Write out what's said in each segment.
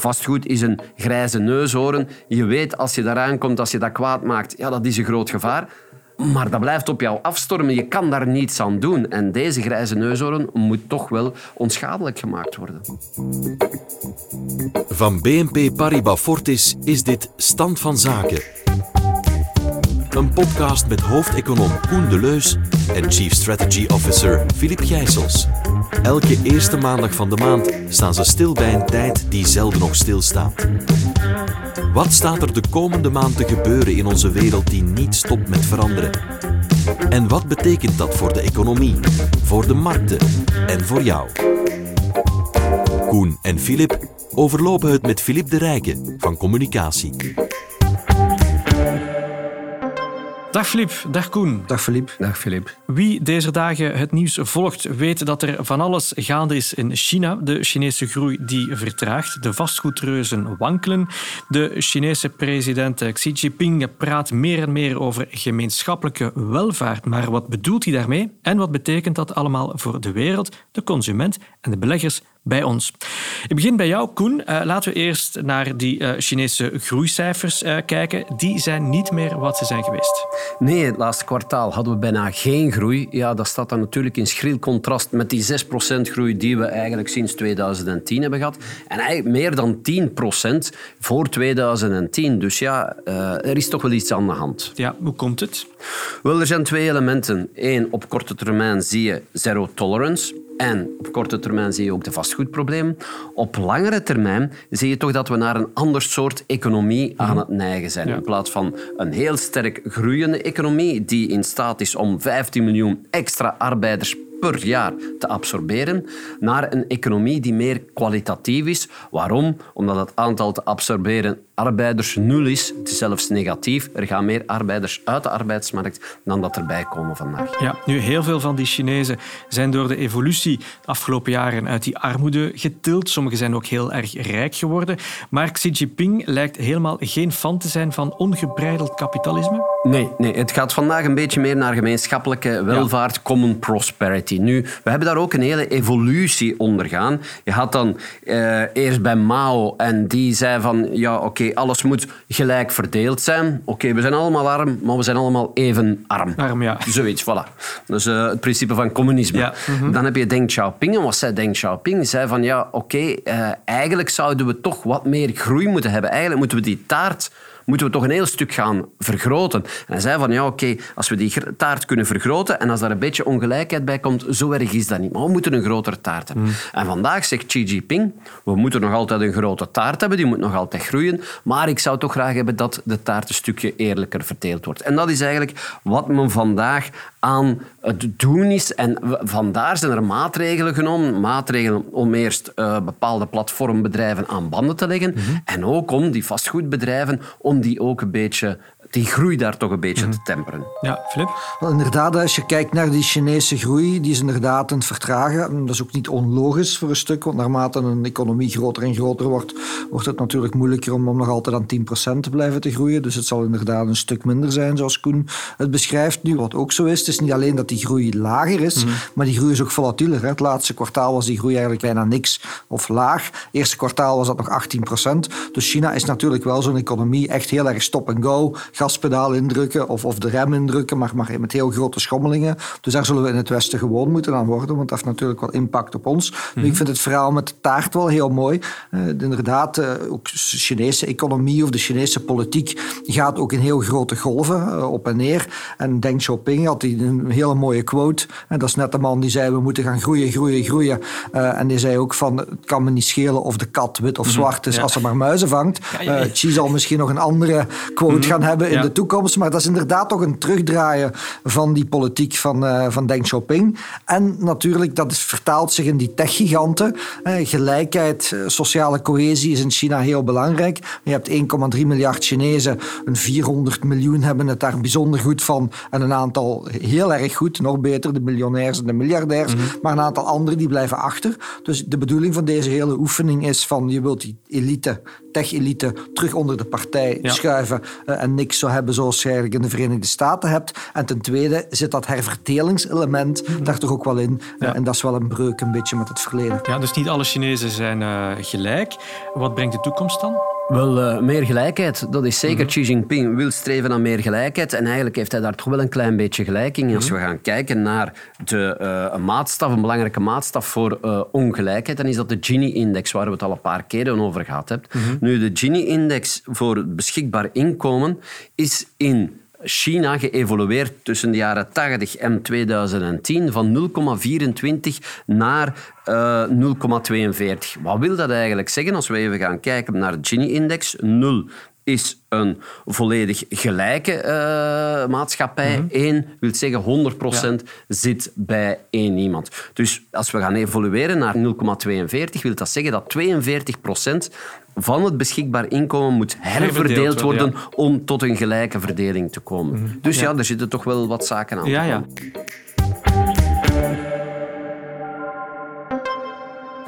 vastgoed is een grijze neushoorn. Je weet als je daaraan komt, als je dat kwaad maakt, ja, dat is een groot gevaar. Maar dat blijft op jou afstormen. Je kan daar niets aan doen. En deze grijze neushoorn moet toch wel onschadelijk gemaakt worden. Van BNP Paribas Fortis is dit Stand van Zaken. Een podcast met hoofdeconoom Koen Deleus en Chief Strategy Officer Filip Gijsels. Elke eerste maandag van de maand staan ze stil bij een tijd die zelden nog stilstaat. Wat staat er de komende maand te gebeuren in onze wereld die niet stopt met veranderen? En wat betekent dat voor de economie, voor de markten en voor jou? Koen en Filip overlopen het met Filip de Rijke van Communicatie. Dag Filip, dag Koen. Dag Filip. Dag Filip. Wie deze dagen het nieuws volgt, weet dat er van alles gaande is in China. De Chinese groei die vertraagt, de vastgoedreuzen wankelen. De Chinese president Xi Jinping praat meer en meer over gemeenschappelijke welvaart. Maar wat bedoelt hij daarmee? En wat betekent dat allemaal voor de wereld, de consument en de beleggers bij ons. Ik begin bij jou, Koen. Uh, laten we eerst naar die uh, Chinese groeicijfers uh, kijken. Die zijn niet meer wat ze zijn geweest. Nee, het laatste kwartaal hadden we bijna geen groei. Ja, dat staat dan natuurlijk in schril contrast met die 6% groei die we eigenlijk sinds 2010 hebben gehad. En eigenlijk meer dan 10% voor 2010. Dus ja, er is toch wel iets aan de hand. Ja, hoe komt het? Wel, er zijn twee elementen. Eén, op korte termijn zie je zero tolerance. En op korte termijn zie je ook de vastgoedprobleem. Op langere termijn zie je toch dat we naar een ander soort economie aan het neigen zijn. In plaats van een heel sterk groeiende economie die in staat is om 15 miljoen extra arbeiders per jaar te absorberen, naar een economie die meer kwalitatief is. Waarom? Omdat het aantal te absorberen arbeiders nul is. Het is zelfs negatief. Er gaan meer arbeiders uit de arbeidsmarkt dan dat erbij komen vandaag. Ja, nu, heel veel van die Chinezen zijn door de evolutie de afgelopen jaren uit die armoede getild. Sommigen zijn ook heel erg rijk geworden. Maar Xi Jinping lijkt helemaal geen fan te zijn van ongebreideld kapitalisme. Nee, nee, het gaat vandaag een beetje meer naar gemeenschappelijke welvaart, common prosperity. Nu, we hebben daar ook een hele evolutie ondergaan. Je had dan eh, eerst bij Mao en die zei van ja, oké, alles moet gelijk verdeeld zijn. Oké, we zijn allemaal arm, maar we zijn allemaal even arm. Arm, ja. Zoiets, voilà. Dus uh, het principe van communisme. Ja. Mhm. Dan heb je Deng Xiaoping. En wat zei Deng Xiaoping? Zei van, ja, oké, uh, eigenlijk zouden we toch wat meer groei moeten hebben. Eigenlijk moeten we die taart moeten we toch een heel stuk gaan vergroten. En hij zei van, ja, oké, als we die taart kunnen vergroten en als daar een beetje ongelijkheid bij komt, zo erg is dat niet. Maar we moeten een grotere taart hebben. Mm. En vandaag zegt Xi Jinping, we moeten nog altijd een grote taart hebben, die moet nog altijd groeien, maar ik zou toch graag hebben dat de taart een stukje eerlijker verdeeld wordt. En dat is eigenlijk wat men vandaag aan het doen is. En vandaar zijn er maatregelen genomen. Maatregelen om eerst uh, bepaalde platformbedrijven aan banden te leggen. Mhm. En ook om die vastgoedbedrijven, om die ook een beetje die groei daar toch een beetje te temperen. Ja, Filip? Wel, inderdaad, als je kijkt naar die Chinese groei, die is inderdaad aan het vertragen. Dat is ook niet onlogisch voor een stuk, want naarmate een economie groter en groter wordt, wordt het natuurlijk moeilijker om, om nog altijd aan 10% te blijven te groeien. Dus het zal inderdaad een stuk minder zijn, zoals Koen het beschrijft nu. Wat ook zo is, het is niet alleen dat die groei lager is, maar die groei is ook volatieler. Hè. Het laatste kwartaal was die groei eigenlijk bijna niks of laag. Het eerste kwartaal was dat nog 18%. Dus China is natuurlijk wel zo'n economie echt heel erg stop and go gaspedaal indrukken of, of de rem indrukken, maar, maar met heel grote schommelingen. Dus daar zullen we in het Westen gewoon moeten aan worden, want dat heeft natuurlijk wel impact op ons. Nu, ik vind het verhaal met de taart wel heel mooi. Uh, inderdaad, uh, ook de Chinese economie of de Chinese politiek gaat ook in heel grote golven uh, op en neer. En Deng Xiaoping had die een hele mooie quote. En dat is net de man die zei, we moeten gaan groeien, groeien, groeien. en die zei ook van, het kan me niet schelen of de kat wit of zwart is Ja. als ze maar muizen vangt. Ja. Xi zal misschien nog een andere quote gaan hebben in Ja. de toekomst. Maar dat is inderdaad toch een terugdraaien van die politiek van, eh, van Deng Xiaoping. En natuurlijk, dat is, vertaalt zich in die techgiganten. Eh, gelijkheid, eh, sociale cohesie is in China heel belangrijk. Je hebt 1,3 miljard Chinezen. Een 400 miljoen hebben het daar bijzonder goed van. En een aantal heel erg goed, nog beter, de miljonairs en de miljardairs. Maar een aantal anderen die blijven achter. Dus de bedoeling van deze hele oefening is van je wilt die elite tech-elite terug onder de partij schuiven uh, en niks zou hebben zoals je eigenlijk in de Verenigde Staten hebt. En ten tweede zit dat herverdelingselement mm. daar toch ook wel in. Uh, en dat is wel een breuk een beetje met het verleden. Ja, dus niet alle Chinezen zijn uh, gelijk. Wat brengt de toekomst dan? Wel, uh, meer gelijkheid. Dat is zeker. Mm -hmm. Xi Jinping wil streven naar meer gelijkheid. En eigenlijk heeft hij daar toch wel een klein beetje gelijk in. Als we gaan kijken naar de, uh, een maatstaf, een belangrijke maatstaf voor uh, ongelijkheid, dan is dat de Gini-index, waar we het al een paar keren over gehad hebben. Mm -hmm. Nu, de Gini-index voor beschikbaar inkomen is in China geëvolueerd tussen de jaren 80 en 2010 van 0,24 naar uh, 0,42. Wat wil dat eigenlijk zeggen als we even gaan kijken naar de Gini-index? 0 is een volledig gelijke uh, maatschappij. Mm -hmm. 1 wil zeggen 100% ja. zit bij één iemand. Dus als we gaan evolueren naar 0,42, wil dat zeggen dat 42% van het beschikbaar inkomen moet herverdeeld worden ja. om tot een gelijke verdeling te komen. Mm -hmm. Dus ja. ja, er zitten toch wel wat zaken aan. Ja, ja.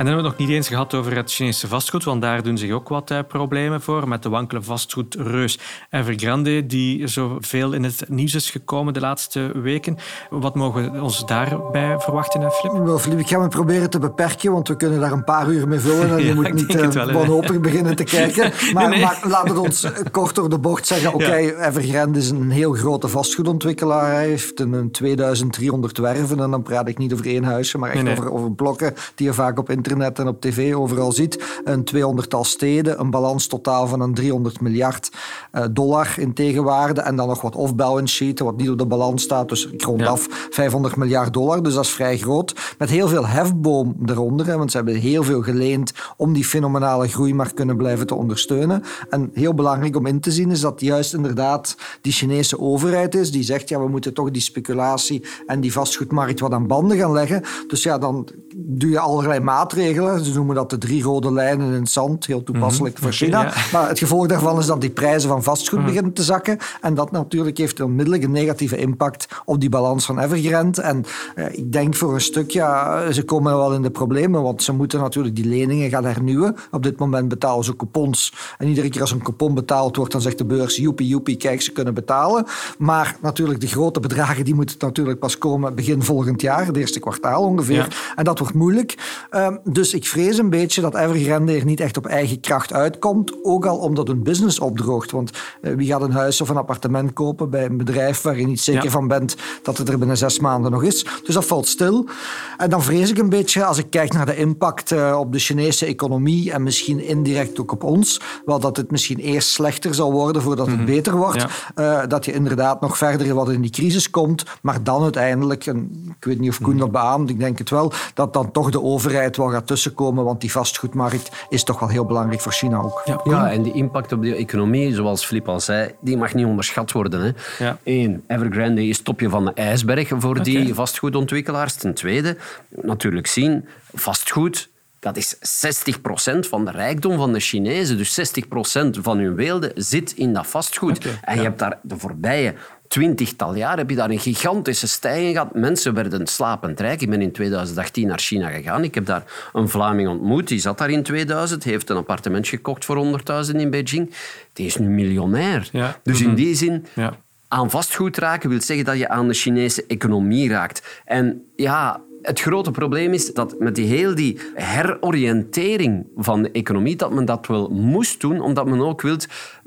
Dan hebben we het nog niet eens gehad over het Chinese vastgoed, want daar doen zich ook wat uh, problemen voor met de wankele vastgoedreus Evergrande, die zoveel in het nieuws is gekomen de laatste weken. Wat mogen we ons daarbij verwachten, Filip? Wel, Filip, ik ga me proberen te beperken, want we kunnen daar een paar uur mee vullen en je ja, moet niet uh, wanhopig beginnen te kijken. Maar, nee, maar laten we ons kort door de bocht zeggen, oké, okay, ja. Evergrande is een heel grote vastgoedontwikkelaar. Hij heeft een 2300 werven en dan praat ik niet over één huisje, maar echt nee, over, over blokken die je vaak op internet internet en op tv overal ziet. Een 200-tal steden, een balans totaal van een 300 miljard uh, dollar in tegenwaarde. En dan nog wat off-balance sheet, wat niet op de balans staat. Dus ik rond af ja. 500 miljard dollar. Dus dat is vrij groot. Met heel veel hefboom eronder. Hè, want ze hebben heel veel geleend om die fenomenale groei maar kunnen blijven te ondersteunen. En heel belangrijk om in te zien is dat juist inderdaad die Chinese overheid is. Die zegt, ja, we moeten toch die speculatie en die vastgoedmarkt wat aan banden gaan leggen. Dus ja, dan doe je allerlei maatregelen. Ze noemen dat de drie rode lijnen in het zand. Heel toepasselijk mm -hmm. voor China. Ja. Maar het gevolg daarvan is dat die prijzen van vastgoed mm -hmm. beginnen te zakken. En dat natuurlijk heeft onmiddellijk een negatieve impact op die balans van Evergrande. En eh, ik denk voor een stuk, ja, ze komen wel in de problemen. Want ze moeten natuurlijk die leningen gaan hernieuwen. Op dit moment betalen ze coupons. En iedere keer als een coupon betaald wordt, dan zegt de beurs, joepie, joepie, kijk, ze kunnen betalen. Maar natuurlijk, de grote bedragen, die moeten natuurlijk pas komen begin volgend jaar. Het eerste kwartaal ongeveer. Ja. En dat wordt moeilijk. Um, dus ik vrees een beetje dat Evergrande er niet echt op eigen kracht uitkomt. Ook al omdat hun business opdroogt. Want uh, wie gaat een huis of een appartement kopen bij een bedrijf waar je niet zeker ja. van bent dat het er binnen zes maanden nog is. Dus dat valt stil. En dan vrees ik een beetje, als ik kijk naar de impact uh, op de Chinese economie en misschien indirect ook op ons, wel dat het misschien eerst slechter zal worden voordat het mm -hmm. beter wordt. Ja. Uh, dat je inderdaad nog verder wat in die crisis komt, maar dan uiteindelijk, en ik weet niet of Koen dat beaamt, ik denk het wel, dat dan toch de overheid wel gaat tussenkomen, want die vastgoedmarkt is toch wel heel belangrijk voor China ook. Ja, ja en die impact op de economie, zoals Filip al zei, die mag niet onderschat worden. Hè. Ja. Eén, Evergrande is topje van de ijsberg voor okay. die vastgoedontwikkelaars. Ten tweede, natuurlijk zien, vastgoed dat is 60% van de rijkdom van de Chinezen. Dus 60% van hun weelde zit in dat vastgoed. Okay, en je ja. hebt daar de voorbije twintigtal jaar heb je daar een gigantische stijging gehad. Mensen werden slapend rijk. Ik ben in 2018 naar China gegaan. Ik heb daar een Vlaming ontmoet. Die zat daar in 2000. heeft een appartement gekocht voor 100.000 in Beijing. Die is nu miljonair. Ja. Dus in die zin... Ja. Aan vastgoed raken wil zeggen dat je aan de Chinese economie raakt. En ja, het grote probleem is dat met die heel die heroriëntering van de economie, dat men dat wel moest doen, omdat men ook wil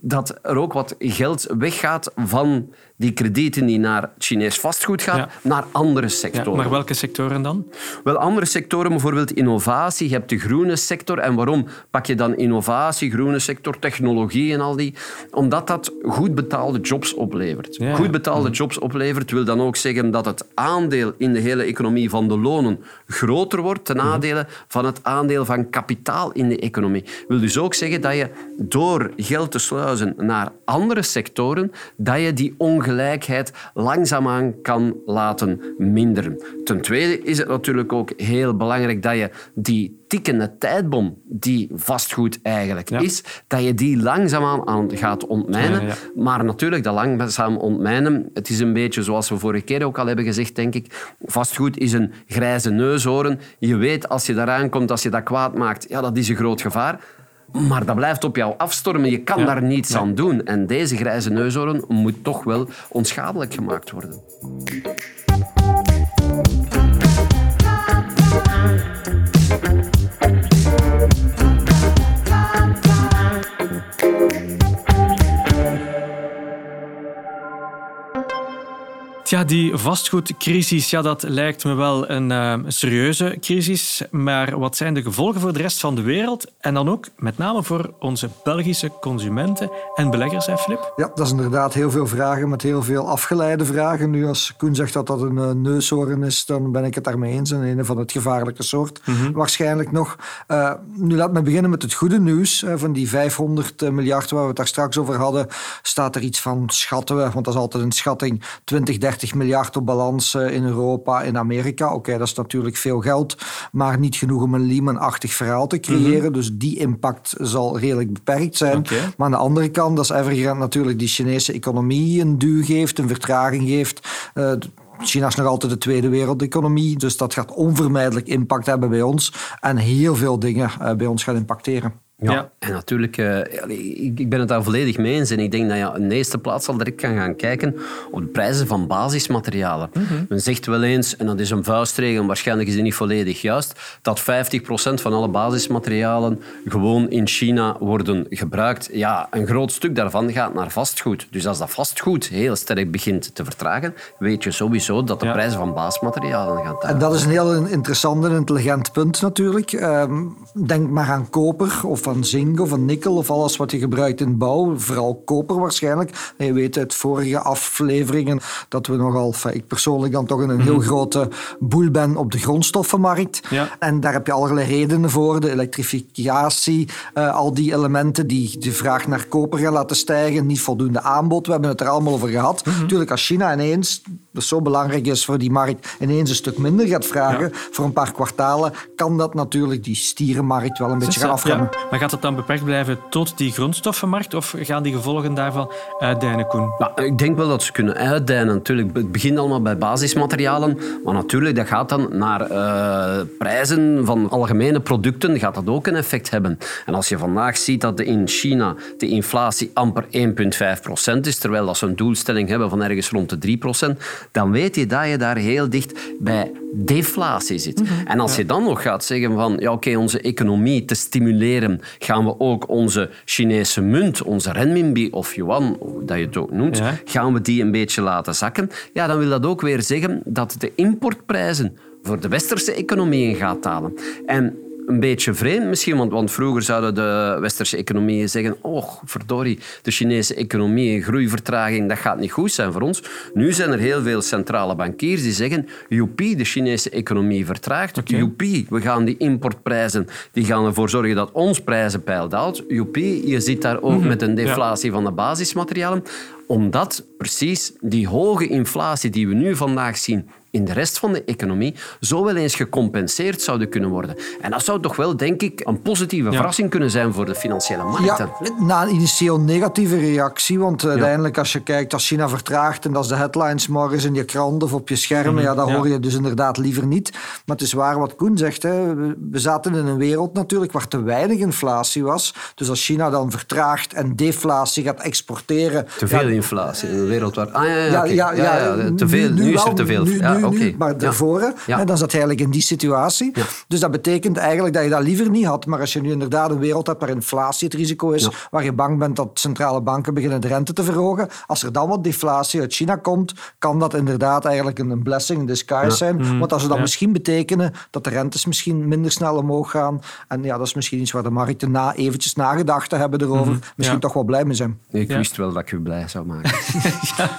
dat er ook wat geld weggaat van die kredieten die naar Chinees vastgoed gaan, ja. naar andere sectoren. Ja, maar welke sectoren dan? Wel, andere sectoren, bijvoorbeeld innovatie. Je hebt de groene sector. En waarom pak je dan innovatie, groene sector, technologie en al die? Omdat dat goed betaalde jobs oplevert. Ja, goed betaalde jobs oplevert wil dan ook zeggen dat het aandeel in de hele economie van de lonen groter wordt ten nadele van het aandeel van kapitaal in de economie. Wil dus ook zeggen dat je door geld te naar andere sectoren, dat je die ongelijkheid langzaamaan kan laten minderen. Ten tweede is het natuurlijk ook heel belangrijk dat je die tikkende tijdbom die vastgoed eigenlijk ja. is, dat je die langzaamaan aan gaat ontmijnen. Ja, ja. Maar natuurlijk, dat langzaam ontmijnen, het is een beetje zoals we vorige keer ook al hebben gezegd, denk ik, vastgoed is een grijze neushoorn. Je weet, als je daaraan komt, als je dat kwaad maakt, ja, dat is een groot gevaar. Maar dat blijft op jou afstormen. Je kan daar niets aan doen. En deze grijze neushoorn moet toch wel onschadelijk gemaakt worden. Ja, die vastgoedcrisis, ja, dat lijkt me wel een uh, serieuze crisis. Maar wat zijn de gevolgen voor de rest van de wereld? En dan ook met name voor onze Belgische consumenten en beleggers, hè, Filip? Ja, dat is inderdaad heel veel vragen met heel veel afgeleide vragen. Nu, als Koen zegt dat dat een uh, neushoorn is, dan ben ik het daarmee eens. En een van het gevaarlijke soort, mm -hmm. waarschijnlijk nog. Uh, nu, laat me beginnen met het goede nieuws. van die 500 miljard waar we het daar straks over hadden, staat er iets van, schatten we, want dat is altijd een schatting, 20, 30 miljard op balans in Europa, in Amerika. Oké, okay, dat is natuurlijk veel geld, maar niet genoeg om een Lehman-achtig verhaal te creëren. Mm -hmm. Dus die impact zal redelijk beperkt zijn. Okay. Maar aan de andere kant, dat is Evergrande natuurlijk die Chinese economie een duw geeft, een vertraging geeft. Uh, China is nog altijd de tweede wereldeconomie, dus dat gaat onvermijdelijk impact hebben bij ons en heel veel dingen uh, bij ons gaan impacteren. Ja, ja, en natuurlijk, uh, ik, ik ben het daar volledig mee eens. En ik denk dat je in de eerste plaats al direct kan gaan kijken op de prijzen van basismaterialen. Mm -hmm. Men zegt wel eens, en dat is een vuistregel, waarschijnlijk is die niet volledig juist, dat 50% van alle basismaterialen gewoon in China worden gebruikt. Ja, een groot stuk daarvan gaat naar vastgoed. Dus als dat vastgoed heel sterk begint te vertragen, weet je sowieso dat de ja. prijzen van basismaterialen gaan dalen. En dat is een heel interessant en intelligent punt natuurlijk. Um, denk maar aan koper of van zink of van nikkel of alles wat je gebruikt in bouw, vooral koper waarschijnlijk. En je weet uit vorige afleveringen dat we nogal, ik persoonlijk dan toch in een heel mm -hmm. grote boel ben op de grondstoffenmarkt. Ja. En daar heb je allerlei redenen voor, de elektrificatie, uh, al die elementen die de vraag naar koper gaan laten stijgen, niet voldoende aanbod. We hebben het er allemaal over gehad. Mm -hmm. Natuurlijk, als China ineens, dat zo belangrijk is voor die markt, ineens een stuk minder gaat vragen ja. voor een paar kwartalen, kan dat natuurlijk die stierenmarkt wel een beetje gaan afremmen. Ja. Maar gaat het dan beperkt blijven tot die grondstoffenmarkt of gaan die gevolgen daarvan uitdijnen, Koen? Nou, ik denk wel dat ze kunnen uitdijnen. Natuurlijk, het begint allemaal bij basismaterialen, maar natuurlijk, dat gaat dan naar uh, prijzen van algemene producten, gaat dat ook een effect hebben. En als je vandaag ziet dat in China de inflatie amper 1,5% is, terwijl dat ze een doelstelling hebben van ergens rond de 3%, dan weet je dat je daar heel dicht bij deflatie zit. Mm -hmm. En als je dan nog gaat zeggen van, ja oké, okay, onze economie te stimuleren, gaan we ook onze Chinese munt, onze renminbi of yuan, dat je het ook noemt, ja. gaan we die een beetje laten zakken. Ja, dan wil dat ook weer zeggen dat de importprijzen voor de westerse economieën gaat dalen. En een beetje vreemd misschien, want, want vroeger zouden de westerse economieën zeggen oh, verdorie, de Chinese economie, groeivertraging, dat gaat niet goed zijn voor ons. Nu zijn er heel veel centrale bankiers die zeggen joepie, de Chinese economie vertraagt. Okay. Joepie, we gaan die importprijzen, die gaan ervoor zorgen dat ons prijzenpeil daalt. Joepie, je zit daar ook mm -hmm. met een deflatie ja. van de basismaterialen omdat precies die hoge inflatie die we nu vandaag zien in de rest van de economie zo wel eens gecompenseerd zouden kunnen worden. En dat zou toch wel, denk ik, een positieve ja. verrassing kunnen zijn voor de financiële markten. Ja, na een initieel negatieve reactie, want ja. uiteindelijk als je kijkt, als China vertraagt en dat is de headlines morgens in je krant of op je schermen, mm -hmm. ja, dat hoor je dus inderdaad liever niet. Maar het is waar wat Koen zegt, hè. we zaten in een wereld natuurlijk waar te weinig inflatie was. Dus als China dan vertraagt en deflatie gaat exporteren... Te veel inflatie in een wereld waar... Ah, ja, ja, okay. ja, ja, te veel. Nu, nu is er te veel. Nu, nu, Okay. maar daarvoor, ja. Ja. dan zat je eigenlijk in die situatie. Ja. Dus dat betekent eigenlijk dat je dat liever niet had. Maar als je nu inderdaad een wereld hebt waar inflatie het risico is, waar je bang bent dat centrale banken beginnen de rente te verhogen, als er dan wat deflatie uit China komt, kan dat inderdaad eigenlijk een blessing in disguise zijn. Mm. Want dat zou dan misschien betekenen dat de rentes misschien minder snel omhoog gaan. En ja, dat is misschien iets waar de markten na eventjes nagedacht hebben erover. Mm. Misschien toch wel blij mee zijn. Ik wist wel dat ik u blij zou maken.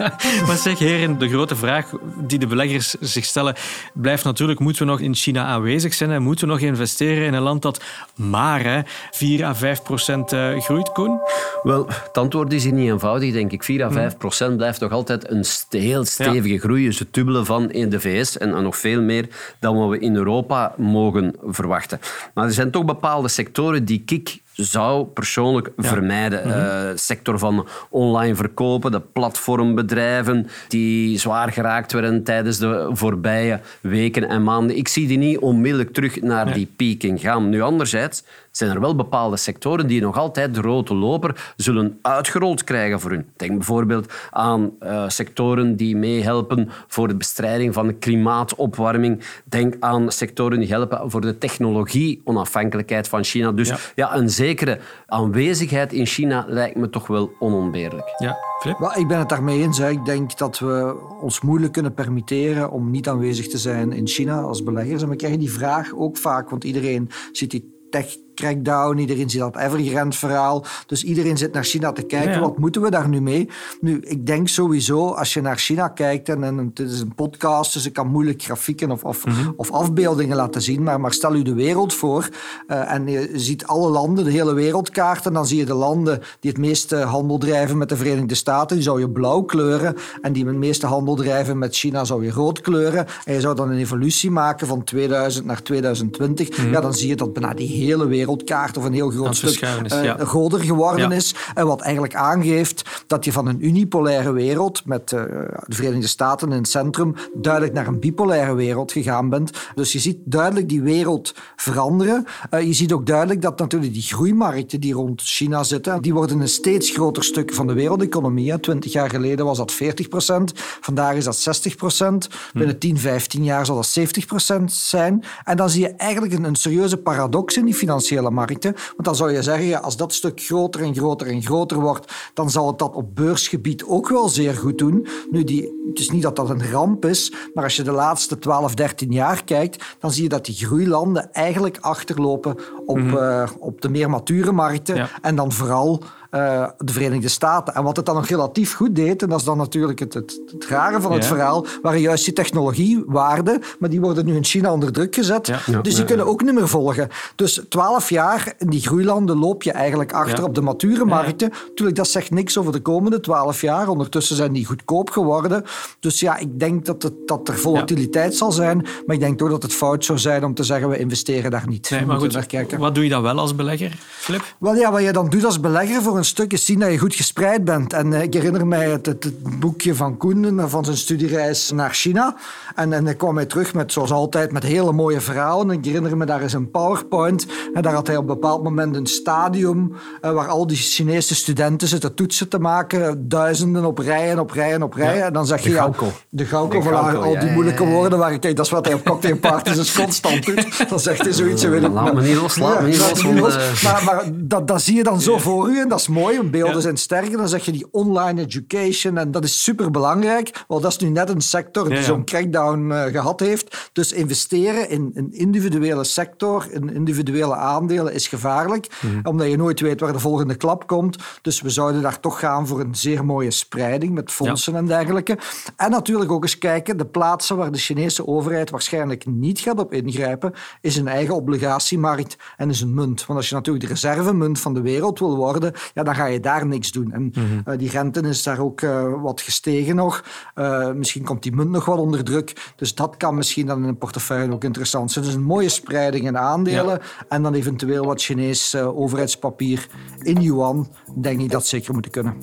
maar zeg heren, de grote vraag die de beleggers zich stellen, blijft natuurlijk, moeten we nog in China aanwezig zijn en moeten we nog investeren in een land dat maar hè, 4 à 5 procent groeit, Koen? Wel, het antwoord is hier niet eenvoudig, denk ik. 4 à 5 procent blijft toch altijd een heel stevige ja. groei. Dus het dubbele van in de VS en nog veel meer dan wat we in Europa mogen verwachten. Maar er zijn toch bepaalde sectoren die ik zou persoonlijk ja. vermijden. Mm -hmm. uh, sector van online verkopen, de platformbedrijven die zwaar geraakt werden tijdens de voorbije weken en maanden. Ik zie die niet onmiddellijk terug naar nee. die pieking gaan. Nu anderzijds zijn er wel bepaalde sectoren die nog altijd de rode loper zullen uitgerold krijgen voor hun. Denk bijvoorbeeld aan uh, sectoren die meehelpen voor de bestrijding van de klimaatopwarming. Denk aan sectoren die helpen voor de technologie-onafhankelijkheid van China. Dus ja. een zekere aanwezigheid in China lijkt me toch wel onontbeerlijk. Ja, Flip? ik ben het daarmee eens. Ik denk dat we ons moeilijk kunnen permitteren om niet aanwezig te zijn in China als beleggers. En we krijgen die vraag ook vaak, want iedereen ziet die tech crackdown, iedereen ziet dat Evergrande-verhaal. Dus iedereen zit naar China te kijken, wat moeten we daar nu mee? Nu, ik denk sowieso, als je naar China kijkt, en, en het is een podcast, dus ik kan moeilijk grafieken of, of, mhm. of afbeeldingen laten zien, maar, maar stel u de wereld voor uh, en je ziet alle landen, de hele wereldkaart, en dan zie je de landen die het meeste handel drijven met de Verenigde Staten, die zou je blauw kleuren, en die het meeste handel drijven met China zou je rood kleuren. En je zou dan een evolutie maken van 2000 naar 2020. Mhm. Ja, dan zie je dat bijna die hele wereld wereldkaart of een heel groot stuk uh, groter geworden is. En wat eigenlijk aangeeft dat je van een unipolaire wereld met uh, de Verenigde Staten in het centrum duidelijk naar een bipolaire wereld gegaan bent. Dus je ziet duidelijk die wereld veranderen. Uh, je ziet ook duidelijk dat natuurlijk die groeimarkten die rond China zitten, die worden een steeds groter stuk van de wereldeconomie. Twintig jaar geleden was dat 40 procent, vandaag is dat 60 procent. Binnen 10, 15 jaar zal dat 70 procent zijn. En dan zie je eigenlijk een, een serieuze paradox in die financiële markten. Want dan zou je zeggen, ja, als dat stuk groter en groter en groter wordt, dan zal het dat op beursgebied ook wel zeer goed doen. Nu, die, het is niet dat dat een ramp is, maar als je de laatste 12, 13 jaar kijkt, dan zie je dat die groeilanden eigenlijk achterlopen op, mhm. eh, op de meer mature markten. En dan vooral uh, de Verenigde Staten. En wat het dan nog relatief goed deed, en dat is dan natuurlijk het, het, het rare van het verhaal, waren juist die technologiewaarden, maar die worden nu in China onder druk gezet. Dus die kunnen ook niet meer volgen. Dus twaalf jaar in die groeilanden loop je eigenlijk achter op de mature markten. Natuurlijk, dat zegt niks over de komende twaalf jaar. Ondertussen zijn die goedkoop geworden. Dus ja, ik denk dat, het, dat er volatiliteit zal zijn, maar ik denk toch dat het fout zou zijn om te zeggen, we investeren daar niet. Nee, maar goed, kijken. Wat doe je dan wel als belegger, Flip? Wel ja, wat je dan doet als belegger voor een stuk is zien dat je goed gespreid bent. En eh, ik herinner mij het, het, boekje van Koenen van zijn studiereis naar China. En, en hij kwam hij terug met, zoals altijd, met hele mooie verhalen. En ik herinner me, daar is een PowerPoint. En daar had hij op een bepaald moment een stadium uh, waar al die Chinese studenten zitten toetsen te maken. Duizenden op rijen, op rijen, op rijen. en dan zeg je... De gauwko. de van al die moeilijke woorden waar ik denk, dat is wat hij op cocktailparties dus constant doet. Dan zegt hij zoiets. Laat me niet los, laat me niet los. Maar, maar dat, dat zie je dan zo voor u en dat is mooi, beelden zijn sterker. Dan zeg je die online education en dat is super belangrijk. Wel, dat is nu net een sector die zo'n crackdown uh, gehad heeft. Dus investeren in een individuele sector, in individuele aandelen, is gevaarlijk. Mhm. Omdat je nooit weet waar de volgende klap komt. Dus we zouden daar toch gaan voor een zeer mooie spreiding met fondsen en dergelijke. En natuurlijk ook eens kijken, de plaatsen waar de Chinese overheid waarschijnlijk niet gaat op ingrijpen, is een eigen obligatiemarkt en is een munt. Want als je natuurlijk de reservemunt van de wereld wil worden, ja, dan ga je daar niks doen. En mhm. eh, die rente is daar ook uh, wat gestegen nog. Uh, misschien komt die munt nog wat onder druk. Dus dat kan misschien dan in een portefeuille ook interessant zijn. Dus een mooie spreiding in aandelen. En dan eventueel wat Chinees overheidspapier in yuan. Denk ik dat zeker moeten kunnen.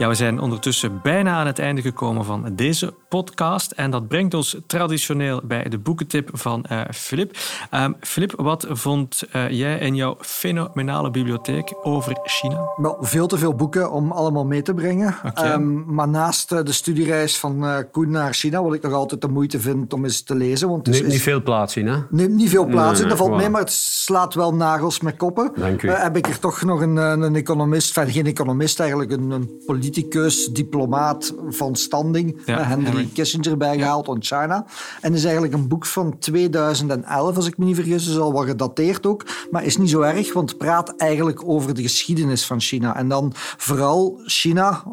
Ja, we zijn ondertussen bijna aan het einde gekomen van deze podcast. En dat brengt ons traditioneel bij de boekentip van uh, Filip. Um, Filip, wat vond uh, jij in jouw fenomenale bibliotheek over China? Wel, veel te veel boeken om allemaal mee te brengen. Okay. Um, ehm, maar naast uh, de studiereis van uh, Koen naar China, wat ik nog altijd de moeite vind om eens te lezen. Want neemt niet veel plaats in, hè? Neemt niet veel plaats nee, in, dat valt mee, maar het slaat wel nagels met koppen. Dank u. heb ik er toch nog een, een economist, enfin, geen economist eigenlijk, een, een politicus, diplomaat van standing, ja, Henry, Kissinger bijgehaald on China. En is eigenlijk een boek van 2011, als ik me niet vergis, dus al wat gedateerd ook. Maar is niet zo erg, want het praat eigenlijk over de geschiedenis van China. En dan vooral China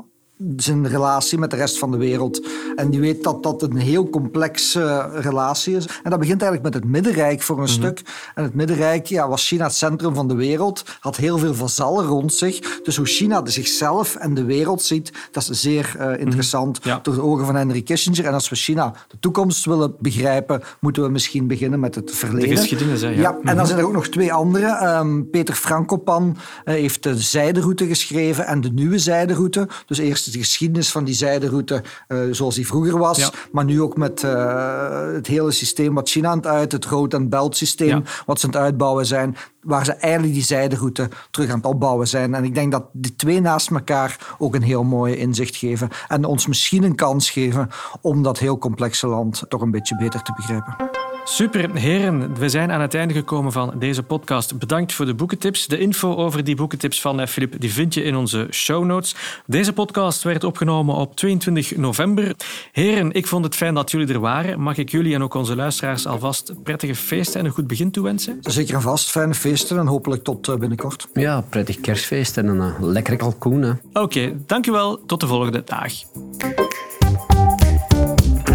zijn relatie met de rest van de wereld. En die weet dat dat een heel complexe relatie is. En dat begint eigenlijk met het Middenrijk voor een Mhm. stuk. En het Middenrijk ja, was China het centrum van de wereld, had heel veel vazallen rond zich. Dus hoe China zichzelf en de wereld ziet, dat is zeer eh, interessant Mhm. Ja. door de ogen van Henry Kissinger. En als we China de toekomst willen begrijpen, moeten we misschien beginnen met het verleden. De geschiedenis, hè, ja. ja. En Mhm. dan zijn er ook nog twee andere. Ehm, Peter Frankopan eh, heeft de zijderoute geschreven en de nieuwe zijderoute. Dus eerst de geschiedenis van die zijderoute eh, zoals die vroeger was. Ja. Maar nu ook met eh, het hele systeem wat China aan het uit, het road and belt systeem, Ja. wat ze aan het uitbouwen zijn. Waar ze eigenlijk die zijderoute terug aan het opbouwen zijn. En ik denk dat die twee naast elkaar ook een heel mooi inzicht geven. En ons misschien een kans geven om dat heel complexe land toch een beetje beter te begrijpen. Super, heren. We zijn aan het einde gekomen van deze podcast. Bedankt voor de boekentips. De info over die boekentips van eh, Filip die vind je in onze show notes. Deze podcast werd opgenomen op 22 november. Heren, ik vond het fijn dat jullie er waren. Mag ik jullie en ook onze luisteraars alvast prettige feesten en een goed begin toewensen? Zeker en vast, fijne feesten en hopelijk tot eh, binnenkort. Ja, prettig kerstfeest en een eh, lekkere kalkoen. Oké, dankjewel. Tot de volgende dag.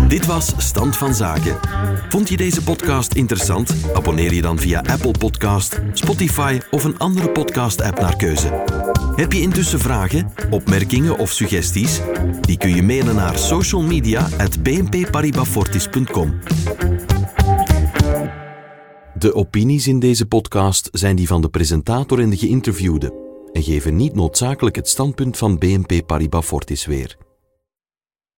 Dit was Stand van Zaken. Vond je deze podcast interessant? Abonneer je dan via Apple Podcast, Spotify of een andere podcast-app naar keuze. Heb je intussen vragen, opmerkingen of suggesties? Die kun je mailen naar socialmedia@bnpparibafortis.com. De opinies in deze podcast zijn die van de presentator en de geïnterviewde en geven niet noodzakelijk het standpunt van BNP Paribas Fortis weer.